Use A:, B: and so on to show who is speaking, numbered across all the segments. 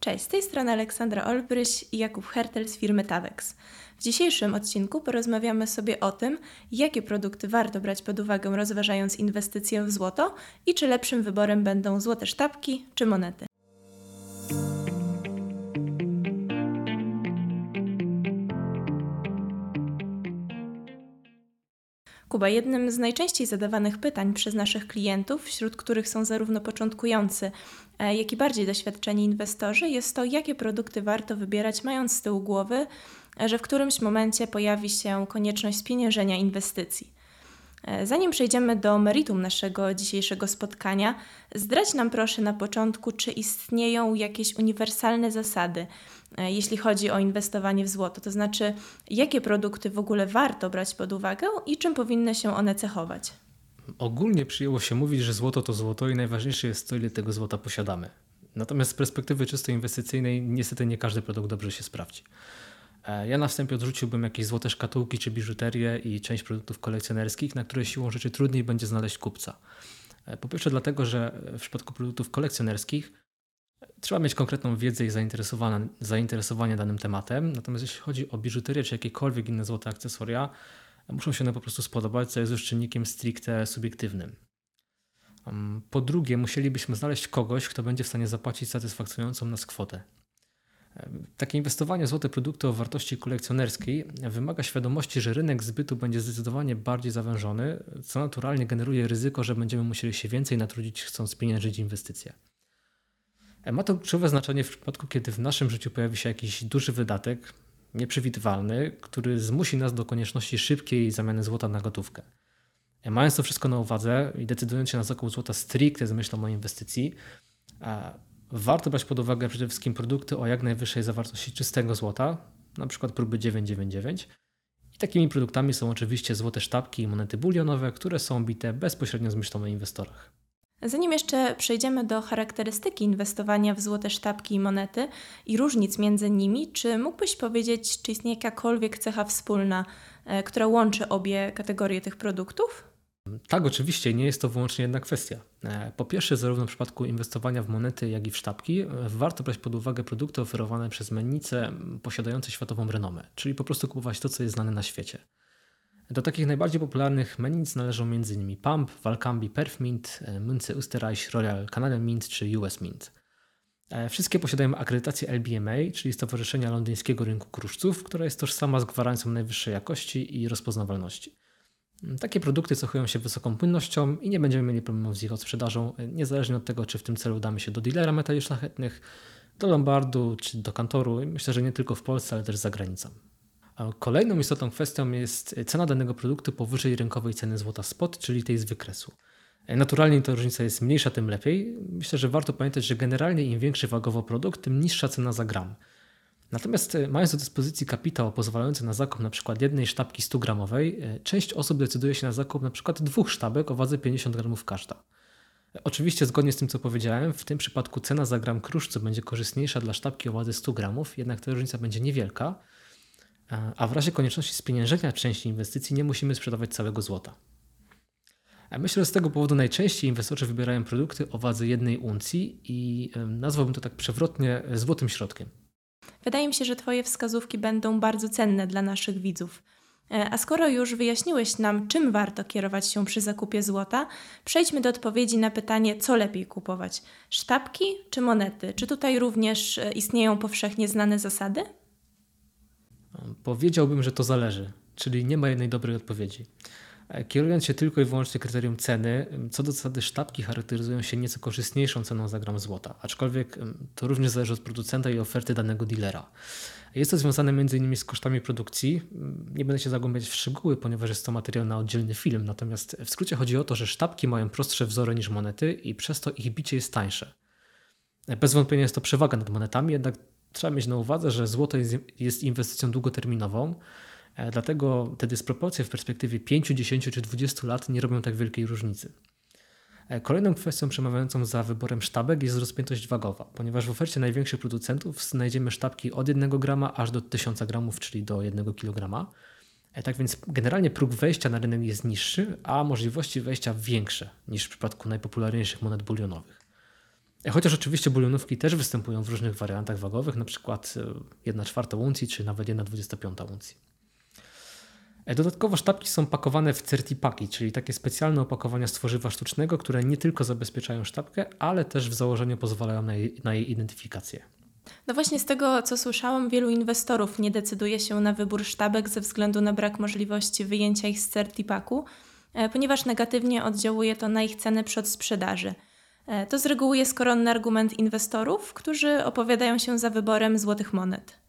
A: Cześć, z tej strony Aleksandra Olbryś i Jakub Hertel z firmy Tavex. W dzisiejszym odcinku porozmawiamy sobie o tym, jakie produkty warto brać pod uwagę rozważając inwestycję w złoto i czy lepszym wyborem będą złote sztabki czy monety. Jednym z najczęściej zadawanych pytań przez naszych klientów, wśród których są zarówno początkujący, e, jak i bardziej doświadczeni inwestorzy, jest to, jakie produkty warto wybierać, mając z tyłu głowy, e, że w którymś momencie pojawi się konieczność spieniężenia inwestycji. E, zanim przejdziemy do meritum naszego dzisiejszego spotkania, zdradź nam proszę na początku, czy istnieją jakieś uniwersalne zasady, e, jeśli chodzi o inwestowanie w złoto, to znaczy jakie produkty w ogóle warto brać pod uwagę i czym powinny się one cechować.
B: Ogólnie przyjęło się mówić, że złoto to złoto i najważniejsze jest to, ile tego złota posiadamy. Natomiast z perspektywy czysto inwestycyjnej, niestety nie każdy produkt dobrze się sprawdzi. E, ja na wstępie odrzuciłbym jakieś złote szkatułki czy biżuterię i część produktów kolekcjonerskich, na które siłą rzeczy trudniej będzie znaleźć kupca. E, po pierwsze dlatego, że w przypadku produktów kolekcjonerskich trzeba mieć konkretną wiedzę i zainteresowanie danym tematem, natomiast jeśli chodzi o biżuterię czy jakiekolwiek inne złote akcesoria, muszą się one po prostu spodobać, co jest już czynnikiem stricte subiektywnym. Po drugie, musielibyśmy znaleźć kogoś, kto będzie w stanie zapłacić satysfakcjonującą nas kwotę. Takie inwestowanie w złote produkty o wartości kolekcjonerskiej wymaga świadomości, że rynek zbytu będzie zdecydowanie bardziej zawężony, co naturalnie generuje ryzyko, że będziemy musieli się więcej natrudzić, chcąc pieniężyć inwestycje. Ma to kluczowe znaczenie w przypadku, kiedy w naszym życiu pojawi się jakiś duży wydatek, nieprzewidywalny, który zmusi nas do konieczności szybkiej zamiany złota na gotówkę. Mając to wszystko na uwadze i decydując się na zakup złota stricte z myślą o inwestycji, Warto brać pod uwagę przede wszystkim produkty o jak najwyższej zawartości czystego złota, przykład próby 999. I takimi produktami są oczywiście złote sztabki i monety bulionowe, które są bite bezpośrednio z myślą o inwestorach.
A: Zanim jeszcze przejdziemy do charakterystyki inwestowania w złote sztabki i monety i różnic między nimi, czy mógłbyś powiedzieć, czy istnieje jakakolwiek cecha wspólna, e, która łączy obie kategorie tych produktów?
B: Tak, oczywiście, nie jest to wyłącznie jedna kwestia. E, po pierwsze, zarówno w przypadku inwestowania w monety, jak i w sztabki, e, warto brać pod uwagę produkty oferowane przez mennice posiadające światową renomę, czyli po prostu kupować to, co jest znane na świecie. Do takich najbardziej popularnych mennic należą m.in. Pump, Valcambi Perfmint, e, Münze Österreich, Royal Canadian Mint czy US Mint. Wszystkie posiadają akredytację LBMA, czyli Stowarzyszenia Londyńskiego Rynku Kruszców, która jest tożsama z gwarancją najwyższej jakości i rozpoznawalności. Takie produkty cechują się wysoką płynnością i nie będziemy mieli problemów z ich odsprzedażą, niezależnie od tego, czy w tym celu udamy się do dealera metali szlachetnych, do Lombardu czy do kantoru. Myślę, że nie tylko w Polsce, ale też za granicą. Kolejną istotną kwestią jest cena danego produktu powyżej rynkowej ceny złota spot, czyli tej z wykresu. Naturalnie ta różnica jest mniejsza, tym lepiej. Myślę, że warto pamiętać, że generalnie im większy wagowo produkt, tym niższa cena za gram. Natomiast e, mając do dyspozycji kapitał pozwalający na zakup np. jednej sztabki 100 gramowej, e, część osób decyduje się na zakup np. dwóch sztabek o wadze 50 gramów każda. E, oczywiście zgodnie z tym co powiedziałem, w tym przypadku cena za gram kruszcu będzie korzystniejsza dla sztabki o wadze 100 gramów, jednak ta różnica będzie niewielka, a w razie konieczności spieniężenia części inwestycji nie musimy sprzedawać całego złota. Myślę, że z tego powodu najczęściej inwestorzy wybierają produkty o wadze jednej uncji i nazwałbym to tak przewrotnie złotym środkiem.
A: Wydaje mi się, że Twoje wskazówki będą bardzo cenne dla naszych widzów. E, a skoro już wyjaśniłeś nam, czym warto kierować się przy zakupie złota, przejdźmy do odpowiedzi na pytanie, co lepiej kupować: sztabki czy monety? Czy tutaj również e, istnieją powszechnie znane zasady?
B: Powiedziałbym, że to zależy, czyli nie ma jednej dobrej odpowiedzi. Kierując się tylko i wyłącznie kryterium ceny, co do zasady sztabki charakteryzują się nieco korzystniejszą ceną za gram złota, aczkolwiek to również zależy od producenta i oferty danego dealera. Jest to związane m.in. z kosztami produkcji. Nie będę się zagłębiać w szczegóły, ponieważ jest to materiał na oddzielny film, natomiast w skrócie chodzi o to, że sztabki mają prostsze wzory niż monety i przez to ich bicie jest tańsze. Bez wątpienia jest to przewaga nad monetami, jednak trzeba mieć na uwadze, że złoto jest inwestycją długoterminową, E, dlatego te dysproporcje w perspektywie 5, 10 czy 20 lat nie robią tak wielkiej różnicy. E, kolejną kwestią przemawiającą za wyborem sztabek jest rozpiętość wagowa, ponieważ w ofercie największych producentów znajdziemy sztabki od 1 grama aż do 1000 gramów, czyli do 1 kg. E, tak więc generalnie próg wejścia na rynek jest niższy, a możliwości wejścia większe niż w przypadku najpopularniejszych monet bulionowych. Chociaż oczywiście bulionówki też występują w różnych wariantach wagowych, przykład 1 czwarta uncji, czy nawet 1 25 uncji. E, dodatkowo sztabki są pakowane w certipaki, czyli takie specjalne opakowania z tworzywa sztucznego, które nie tylko zabezpieczają sztabkę, ale też w założeniu pozwalają na jej, na jej identyfikację.
A: No właśnie z tego, co słyszałam, wielu inwestorów nie decyduje się na wybór sztabek ze względu na brak możliwości wyjęcia ich z certipaku, e, ponieważ negatywnie oddziałuje to na ich cenę przy odsprzedaży. E, to z reguły jest koronny argument inwestorów, którzy opowiadają się za wyborem złotych monet.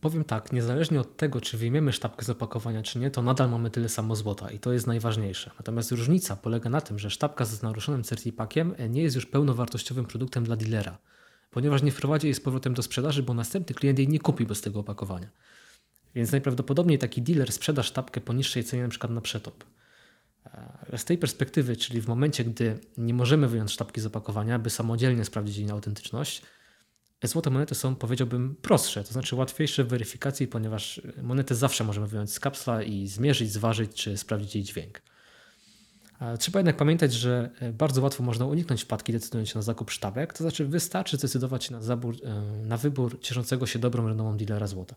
B: Powiem tak, niezależnie od tego, czy wyjmiemy sztabkę z opakowania, czy nie, to nadal mamy tyle samo złota i to jest najważniejsze. Natomiast różnica polega na tym, że sztabka z naruszonym certipakiem nie jest już pełnowartościowym produktem dla dealera, ponieważ nie wprowadzi jej z powrotem do sprzedaży, bo następny klient jej nie kupi bez tego opakowania. Więc najprawdopodobniej taki dealer sprzeda sztabkę po niższej cenie, na przykład na przetop. E, z tej perspektywy, czyli w momencie, gdy nie możemy wyjąć sztabki z opakowania, by samodzielnie sprawdzić jej autentyczność, Złote monety są, powiedziałbym, prostsze, to znaczy łatwiejsze w weryfikacji, ponieważ monety zawsze możemy wyjąć z kapsla i zmierzyć, zważyć czy sprawdzić jej dźwięk. Trzeba jednak pamiętać, że e, bardzo łatwo można uniknąć wpadki decydując się na zakup sztabek, to znaczy wystarczy zdecydować się na, zabór, e, na wybór cieszącego się dobrą renomą dealera złota.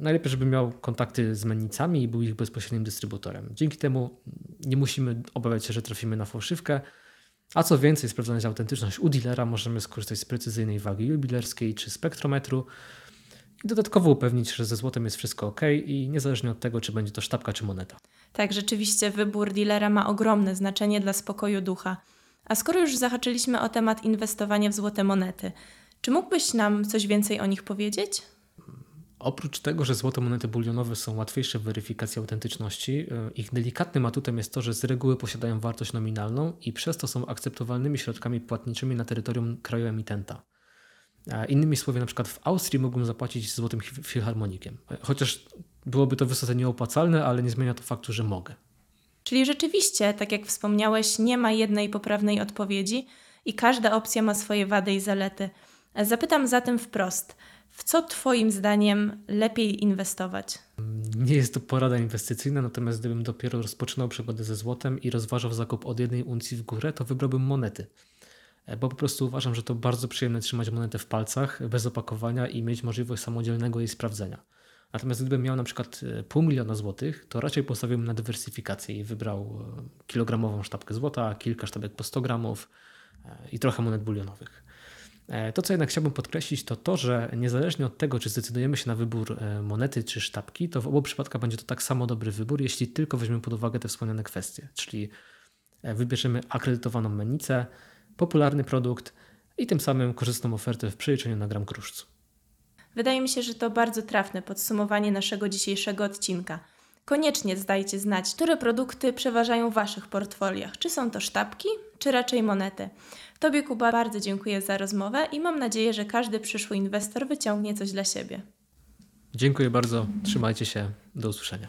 B: Najlepiej, żeby miał kontakty z mennicami i był ich bezpośrednim dystrybutorem. Dzięki temu nie musimy obawiać się, że trafimy na fałszywkę, a co więcej, sprawdzając autentyczność u dealera, możemy skorzystać z precyzyjnej wagi jubilerskiej czy spektrometru i dodatkowo upewnić że ze złotem jest wszystko ok i niezależnie od tego, czy będzie to sztabka czy moneta.
A: Tak, rzeczywiście wybór dealera ma ogromne znaczenie dla spokoju ducha. A skoro już zahaczyliśmy o temat inwestowania w złote monety, czy mógłbyś nam coś więcej o nich powiedzieć?
B: Oprócz tego, że złote monety bulionowe są łatwiejsze w weryfikacji autentyczności, e, ich delikatnym atutem jest to, że z reguły posiadają wartość nominalną i przez to są akceptowalnymi środkami płatniczymi na terytorium kraju emitenta. Innymi słowy, na przykład w Austrii mógłbym zapłacić złotym filharmonikiem. E, chociaż byłoby to wysoce nieopłacalne, ale nie zmienia to faktu, że mogę.
A: Czyli rzeczywiście, tak jak wspomniałeś, nie ma jednej poprawnej odpowiedzi i każda opcja ma swoje wady i zalety. E, zapytam zatem wprost – w co Twoim zdaniem lepiej inwestować?
B: Nie jest to porada inwestycyjna, natomiast gdybym dopiero rozpoczynał przygodę ze złotem i rozważał zakup od jednej uncji w górę, to wybrałbym monety. E, bo po prostu uważam, że to bardzo przyjemne trzymać monetę w palcach, bez opakowania i mieć możliwość samodzielnego jej sprawdzenia. Natomiast gdybym miał na przykład e, pół miliona złotych, to raczej postawiłbym na dywersyfikację i wybrał e, kilogramową sztabkę złota, kilka sztabek po 100 gramów i trochę monet bulionowych. E, to, co jednak chciałbym podkreślić, to to, że niezależnie od tego, czy zdecydujemy się na wybór e, monety czy sztabki, to w obu przypadkach będzie to tak samo dobry wybór, jeśli tylko weźmiemy pod uwagę te wspomniane kwestie, czyli e, wybierzemy akredytowaną mennicę, popularny produkt i tym samym korzystną ofertę w przeliczeniu na gram kruszcu.
A: Wydaje mi się, że to bardzo trafne podsumowanie naszego dzisiejszego odcinka. Koniecznie zdajcie znać, które produkty przeważają w Waszych portfoliach. Czy są to sztabki, czy raczej monety. Tobie, Kuba, bardzo dziękuję za rozmowę i mam nadzieję, że każdy przyszły inwestor wyciągnie coś dla siebie.
B: Dziękuję bardzo. Trzymajcie się. Do usłyszenia.